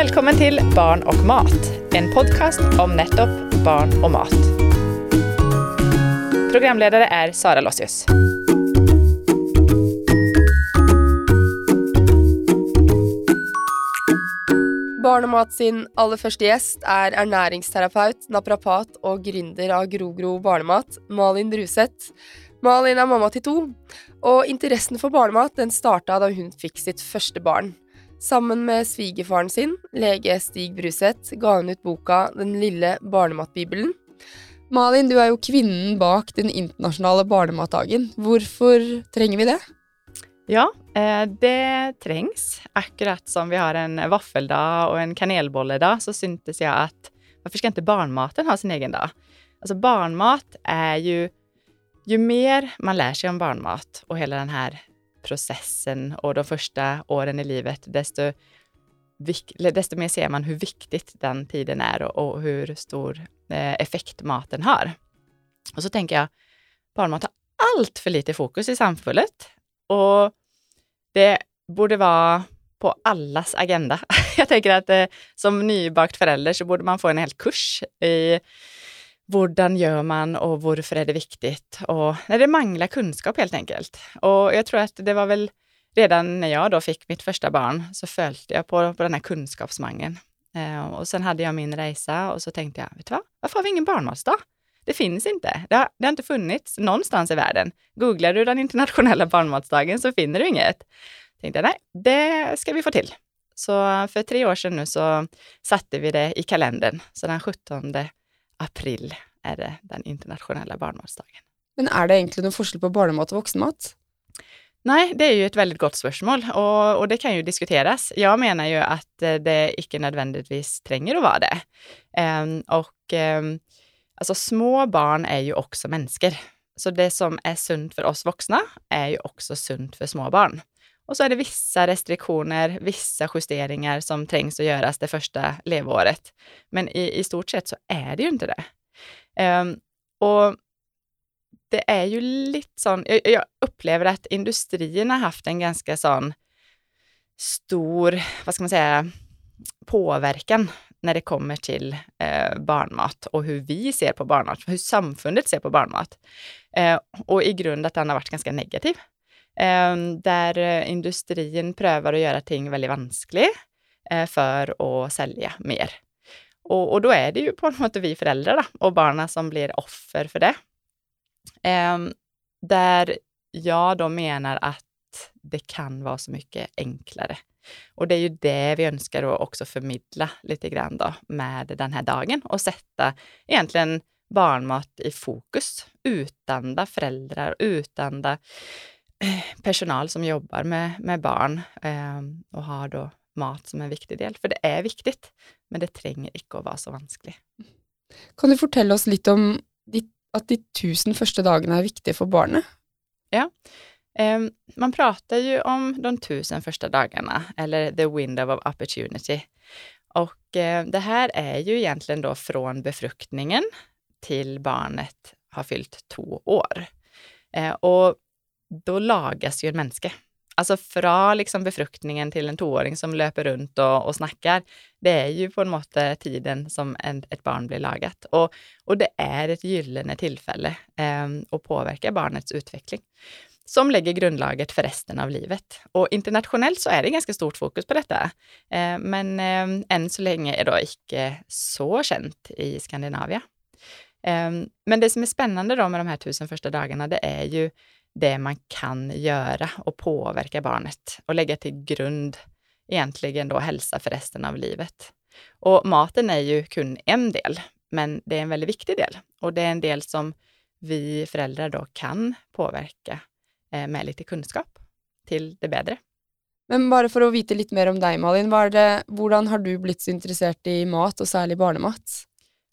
Välkommen till Barn och mat, en podcast om nettopp barn och mat. Programledare är Sara Lossius. Barn og mat sin aller første gjest er ernæringsterapeut, naprapat og gründer av Grogro barnemat, Malin Bruseth. Malin er mamma til to, og interessen for barnemat den starta da hun fikk sitt første barn. Sammen med svigerfaren sin, lege Stig Bruseth, ga hun ut boka Den lille barnematbibelen. Malin, du er jo kvinnen bak den internasjonale barnematdagen. Hvorfor trenger vi det? Ja, eh, det trengs. Akkurat som vi har en vaffeldag och en kanelbolledag så syntes jag att varför ska inte barnmaten ha sin egen dag? Alltså barnmat är ju, ju mer man lär sig om barnmat och hela den här processen och de första åren i livet, desto, desto mer ser man hur viktigt den tiden är och, och hur stor eh, effekt maten har. Och så tänker jag, barnmat har allt för lite fokus i samhället. Och det borde vara på allas agenda. Jag tänker att eh, som nybakt förälder så borde man få en hel kurs i hur gör man och varför är det viktigt? Och när det manglar kunskap helt enkelt. Och jag tror att det var väl redan när jag då fick mitt första barn så följde jag på, på den här kunskapsmangeln. Eh, och sen hade jag min resa och så tänkte jag, vet du vad, varför har vi ingen barnmatsdag? Det finns inte. Det har, det har inte funnits någonstans i världen. Googlar du den internationella barnmatsdagen så finner du inget. Tänkte nej, det ska vi få till. Så för tre år sedan nu så satte vi det i kalendern. Så den 17 april är det den internationella barnmatsdagen. Men är det egentligen någon skillnad på barnmat och vuxenmat? Nej, det är ju ett väldigt gott spörsmål och, och, det kan ju diskuteras. Jag menar ju att eh, det icke nödvändigtvis tränger att vara det. Um, och um, Alltså små barn är ju också människor. Så det som är sunt för oss vuxna är ju också sunt för små barn. Och så är det vissa restriktioner, vissa justeringar som trängs att göras det första levåret. Men i, i stort sett så är det ju inte det. Um, och det är ju lite sån, jag, jag upplever att industrin har haft en ganska sån stor, vad ska man säga, påverkan när det kommer till eh, barnmat och hur vi ser på barnmat, hur samfundet ser på barnmat. Eh, och i grund att den har varit ganska negativ. Ehm, där eh, industrin prövar att göra ting väldigt vanskliga eh, för att sälja mer. Och, och, då är det ju på något sätt vi föräldrar då, och barnen som blir offer för det. Ehm, där jag då menar att det kan vara så mycket enklare och det är ju det vi önskar att också förmedla lite grann då med den här dagen och sätta egentligen barnmat i fokus. utan föräldrar, utan personal som jobbar med, med barn eh, och har då mat som en viktig del. För det är viktigt, men det tränger inte att vara så vanskligt. Kan du fortälla oss lite om att de tusen första dagarna är viktiga för barnet? Ja, Ehm, man pratar ju om de tusen första dagarna, eller the window of opportunity. Och eh, det här är ju egentligen då från befruktningen till barnet har fyllt två år. Eh, och då lagas ju en människa. Alltså från liksom befruktningen till en tvååring som löper runt och, och snackar, det är ju på en måte tiden som en, ett barn blir lagat. Och, och det är ett gyllene tillfälle eh, att påverka barnets utveckling som lägger grundlaget för resten av livet. Och internationellt så är det ganska stort fokus på detta. Eh, men eh, än så länge är det icke så känt i Skandinavien. Eh, men det som är spännande då med de här tusen första dagarna, det är ju det man kan göra och påverka barnet och lägga till grund egentligen då hälsa för resten av livet. Och maten är ju kun en del, men det är en väldigt viktig del och det är en del som vi föräldrar då kan påverka eh, med lite kunskap till det bättre. Men bara för att veta lite mer om dig Malin, hur har du blivit så intresserad i mat och särskilt barnmat?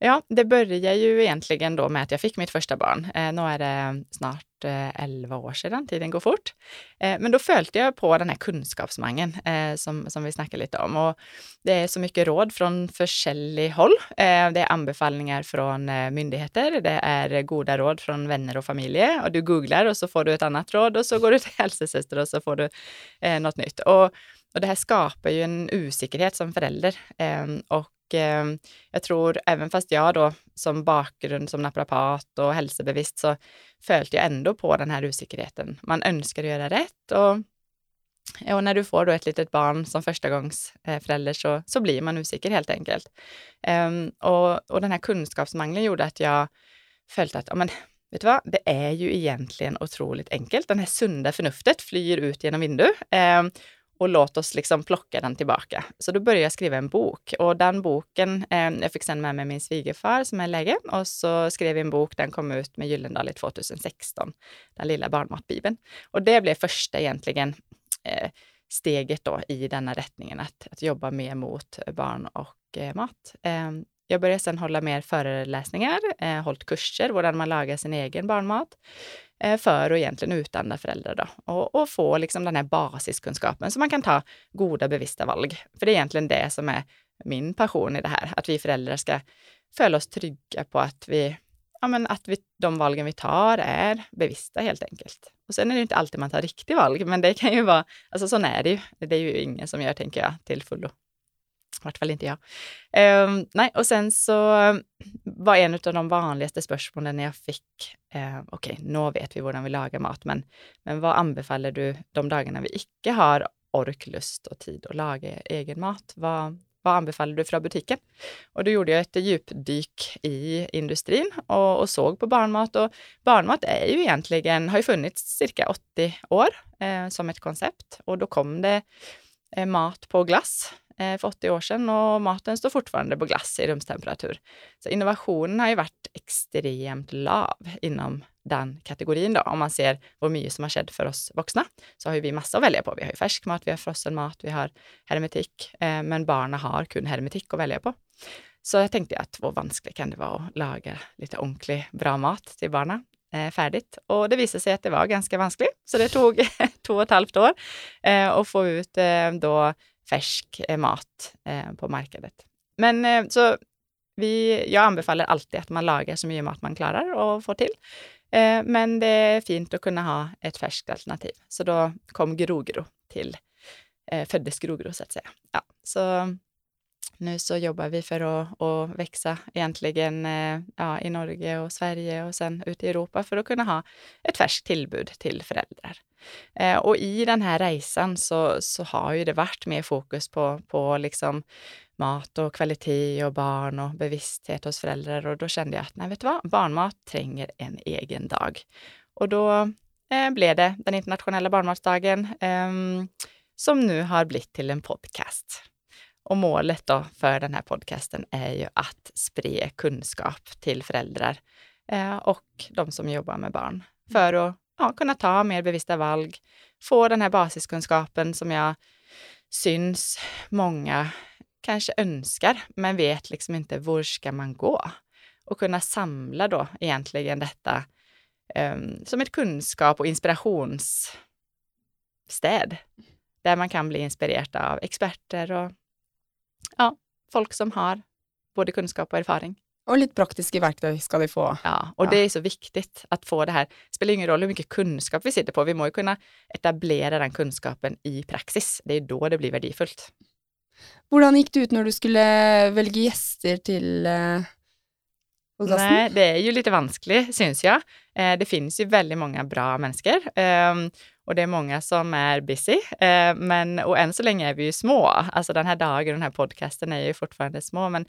Ja, det började ju egentligen då med att jag fick mitt första barn. Eh, nu är det snart eh, 11 år sedan, tiden går fort. Eh, men då följde jag på den här kunskapsmangen eh, som, som vi snackade lite om. Och det är så mycket råd från försäljning håll. Eh, det är anbefallningar från eh, myndigheter, det är goda råd från vänner och familj. Och du googlar och så får du ett annat råd och så går du till hälsosyster och så får du eh, något nytt. Och och det här skapar ju en osäkerhet som förälder. Eh, och eh, jag tror, även fast jag då som bakgrund som naprapat och hälsobevisst, så följde jag ändå på den här osäkerheten. Man önskar göra rätt och och när du får då ett litet barn som förstagångsförälder så, så blir man osäker helt enkelt. Um, och, och den här kunskapsmangeln gjorde att jag följde att, ja men vet du vad, det är ju egentligen otroligt enkelt. Den här sunda förnuftet flyr ut genom vinduet. Um, och låt oss liksom plocka den tillbaka. Så då började jag skriva en bok och den boken, eh, jag fick sen med mig min svigerfar som är läge och så skrev jag en bok, den kom ut med Gyllendal i 2016, den lilla barnmatbibeln. Och det blev första egentligen eh, steget då i denna rättningen, att, att jobba mer mot barn och eh, mat. Ehm, jag började sedan hålla mer föreläsningar, eh, hållit kurser, hur man lagar sin egen barnmat, eh, för att egentligen utan föräldrar då, och, och, få liksom den här basiskunskapen så man kan ta goda bevissta valg. För det är egentligen det som är min passion i det här, att vi föräldrar ska följa oss trygga på att vi ja, men att vi, de valgen vi tar är bevissta helt enkelt. Och sen är det inte alltid man tar riktig valg, men det kan ju vara, alltså så är det ju. Det är ju ingen som gör, tänker jag, till fullo. I vart fall inte jag. Um, nej, och sen så eh, var en av de vanligaste spörsmålen när jag fick, uh, okej, okay, nu vet vi hur vi lagar mat, men, men vad anbefaller du de dagarna vi icke har ork, lust och tid att laga egen mat? Vad, vad anbefaller du från butiken? Och då gjorde jag ett djupdyk i industrin och, och såg på barnmat. Och barnmat är ju egentligen, har ju funnits cirka 80 år eh, som ett koncept. Och då kom det eh, mat på glass eh, för 80 år sedan och maten står fortfarande på glass i rumstemperatur. Så innovationen har ju varit extremt lav inom den kategorin då. Om man ser hur mycket som har skett för oss vuxna så har ju vi massa att välja på. Vi har ju färsk mat, vi har frossen mat, vi har hermetik, eh, men barnen har kun hermetik att välja på. Så jag tänkte att vad vanskligt kan det vara att laga lite ordentlig bra mat till barnen eh, färdigt. Och det visade sig att det var ganska vanskligt, så det tog två och ett halvt år eh, att få ut eh, då färsk eh, mat eh, på marknaden. Men eh, så vi, jag anbefaller alltid att man lagar så mycket mat man klarar och får till. Men det är fint att kunna ha ett färskt alternativ. Så då kom Grogro till, föddes Grogro så att säga. Ja, så nu så jobbar vi för att, att växa egentligen eh, ja, i Norge och Sverige och sen ut i Europa för att kunna ha ett färskt tillbud till föräldrar. Eh, och i den här resan så, så har ju det varit mer fokus på, på liksom mat och kvalitet och barn och bevissthet hos föräldrar och då kände jag att nej, vet du vad, barnmat tränger en egen dag. Och då eh, blev det den internationella barnmatsdagen eh, som nu har blivit till en podcast. Och målet då för den här podcasten är ju att sprida kunskap till föräldrar eh, och de som jobbar med barn för att ja, kunna ta mer bevissta valg, få den här basiskunskapen som jag syns många kanske önskar, men vet liksom inte var ska man gå? Och kunna samla då egentligen detta eh, som ett kunskap och inspirationsstäd där man kan bli inspirerad av experter och folk som har både kunskap och erfarenhet. Och lite praktiska verktyg ska de få. Ja, och ja. det är så viktigt att få det här. Det spelar ingen roll hur mycket kunskap vi sitter på, vi måste kunna etablera den kunskapen i praxis. Det är då det blir värdefullt. Hur gick det ut när du skulle välja gäster till eh, podcasten? Nej, det är ju lite vanskligt, syns jag. Eh, det finns ju väldigt många bra människor eh, och det är många som är busy. Eh, men, och än så länge är vi ju små. Alltså den här dagen, den här podcasten är ju fortfarande små, men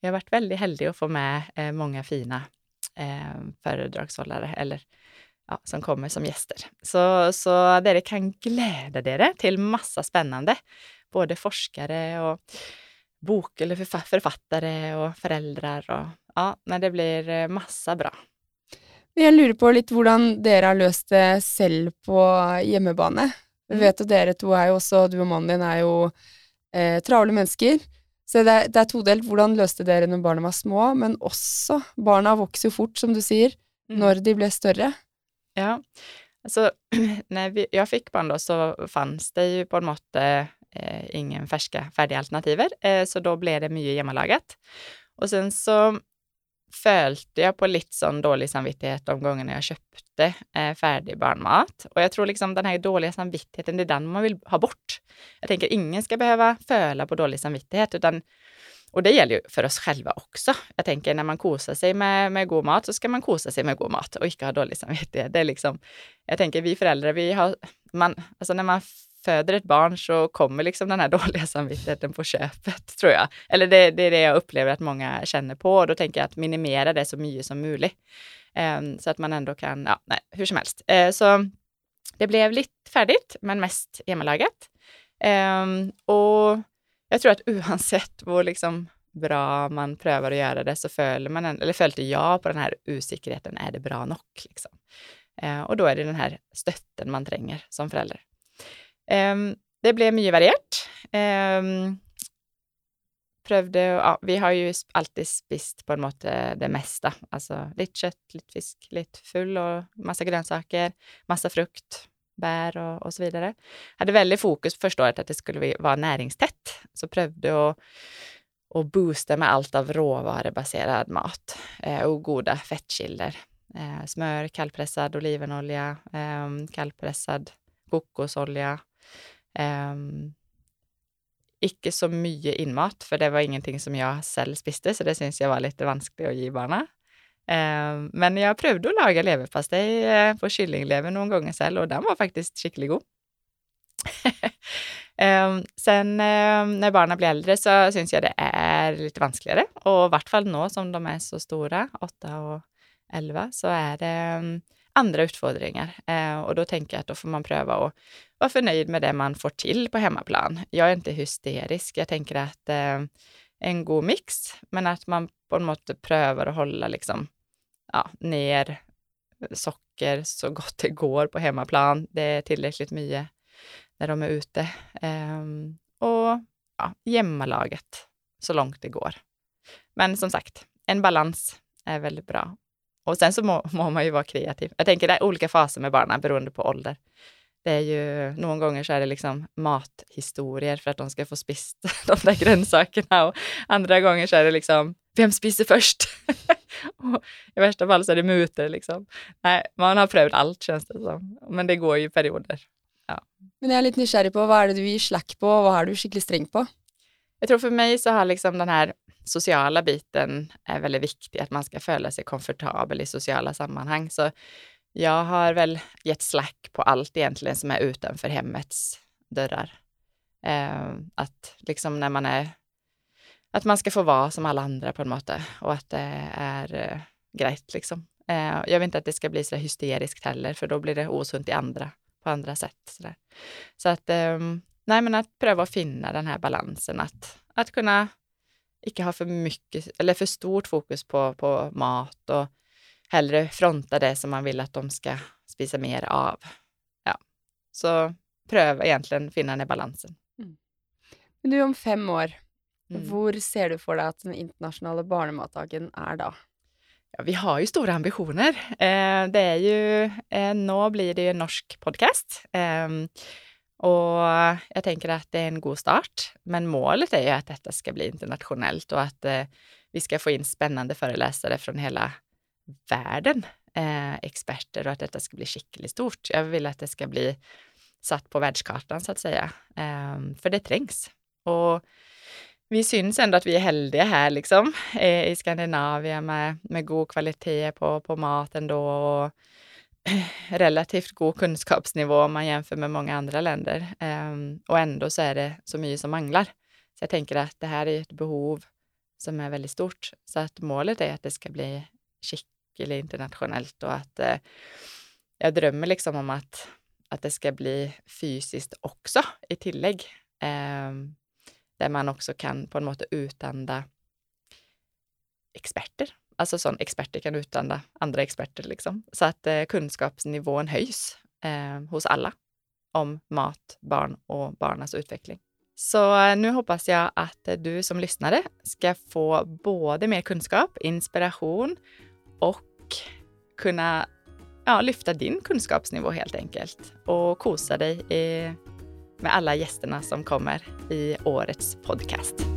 vi har varit väldigt heldiga att få med eh, många fina eh, föredragshållare eller ja, som kommer som gäster. Så, så det kan glädja er till massa spännande både forskare och bok eller författare och föräldrar. Och, ja, men det blir eh, massa bra. Jag lurer på lite hur dere har löst det själv på hemmabane. Vi mm. vet att dere två är ju också, du och mannen din är ju eh, travla människor. Så det är, det är todelt. Hur löste dere när barnen var små, men också barnen växer ju fort, som du säger, mm. när de blir större. Ja, alltså när vi, jag fick barn då så fanns det ju på en måte eh, ingen färska färdiga alternativer, eh, så då blev det mycket hemmalagat. Och sen så följde jag på lite sån dålig samvittighet de gångerna jag köpte eh, färdig barnmat. Och jag tror liksom den här dåliga samvittigheten, det är den man vill ha bort. Jag tänker ingen ska behöva föla på dålig samvittighet, utan och det gäller ju för oss själva också. Jag tänker när man kosar sig med, med god mat så ska man kosa sig med god mat och inte ha dålig samvittighet. Det är liksom, jag tänker vi föräldrar, vi har, man, alltså när man föder ett barn så kommer liksom den här dåliga samvittigheten på köpet, tror jag. Eller det, det är det jag upplever att många känner på och då tänker jag att minimera det så mycket som möjligt. Um, så att man ändå kan, ja, nej, hur som helst. Uh, så det blev lite färdigt, men mest hemmalagat. Um, ehm, och jag tror att oavsett hur liksom bra man prövar att göra det så följer man, en, eller följde jag på den här osäkerheten, är det bra nog? Liksom. Uh, och då är det den här stötten man tränger som förälder. Ehm, det blev mycket varierat. Um, prövde, ja, vi har ju alltid spist på en måte det mesta. Alltså lite kött, lite fisk, lite full och massa grönsaker, massa frukt, bär och, och så vidare. Hade väldigt fokus första året att det skulle vara näringstätt. Så prövde att och boosta med allt av råvarubaserad mat eh, och goda fettkilder. Eh, smör, kallpressad olivenolja, eh, kallpressad kokosolja, Ehm, um, ikke så mycket innmat, för det var ingenting som jag själv spiste, så det syns jag var lite vanskligt att ge barnen. Um, men jag prövade att laga leverpastej eh, på kyllinglever någon gånger själv och den var faktiskt skicklig god. um, sen um, när barnen blir äldre så syns jag det är lite vanskligare och i vart fall nu som de är så stora, 8 och 11, så är det andra utfordringar. Eh, och då tänker jag att då får man pröva att vara förnöjd med det man får till på hemmaplan. Jag är inte hysterisk. Jag tänker att eh, en god mix, men att man på något sätt prövar att hålla liksom, ja, ner socker så gott det går på hemmaplan. Det är tillräckligt mycket när de är ute. Eh, och ja, laget så långt det går. Men som sagt, en balans är väldigt bra. Och sen så må, må, man ju vara kreativ. Jag tänker det är olika faser med barnen beroende på ålder. Det är ju, någon gånger så är det liksom mathistorier för att de ska få spist de där grönsakerna och andra gånger så är det liksom, vem spiser först? och I värsta fall så är det mutor liksom. Nej, man har prövat allt känns det som. Men det går ju perioder. Ja. Men jag är lite nyfiken på, vad är det du ger slack på och vad är du skickligt sträng på? Jag tror för mig så har liksom den här sociala biten är väldigt viktig, att man ska följa sig komfortabel i sociala sammanhang. Så jag har väl gett slack på allt egentligen som är utanför hemmets dörrar. Eh, att liksom när man är, att man ska få vara som alla andra på något sätt och att det är eh, grejt liksom. Eh, jag vill inte att det ska bli så hysteriskt heller, för då blir det osunt i andra, på andra sätt. Så, där. så att, eh, nej men att pröva att finna den här balansen, att, att kunna inte ha för mycket eller för stort fokus på, på mat och hellre fronta det som man vill att de ska spisa mer av. Ja, så pröva egentligen finna den här balansen. Mm. Men du, om fem år, mm. var ser du för dig att den internationella barnmatdagen är då? Ja, vi har ju stora ambitioner. Eh, det är ju, eh, nu blir det ju en norsk podcast. Eh, och jag tänker att det är en god start. Men målet är ju att detta ska bli internationellt och att eh, vi ska få in spännande föreläsare från hela världen, eh, experter och att detta ska bli skickligt stort. Jag vill att det ska bli satt på världskartan så att säga, eh, för det trängs. Och vi syns ändå att vi är heldiga här liksom eh, i Skandinavien med, med god kvalitet på, på maten då och relativt god kunskapsnivå om man jämför med många andra länder. Ehm, och ändå så är det så mycket som manglar. Så jag tänker att det här är ett behov som är väldigt stort. Så att målet är att det ska bli skickligt internationellt och att eh, jag drömmer liksom om att, att det ska bli fysiskt också i tillägg. Ehm, där man också kan på något sätt utanda experter Alltså sån experter kan utbilda andra experter liksom. Så att eh, kunskapsnivån höjs eh, hos alla om mat, barn och barnens utveckling. Så eh, nu hoppas jag att du som lyssnare ska få både mer kunskap, inspiration och kunna ja, lyfta din kunskapsnivå helt enkelt och kosa dig i, med alla gästerna som kommer i årets podcast.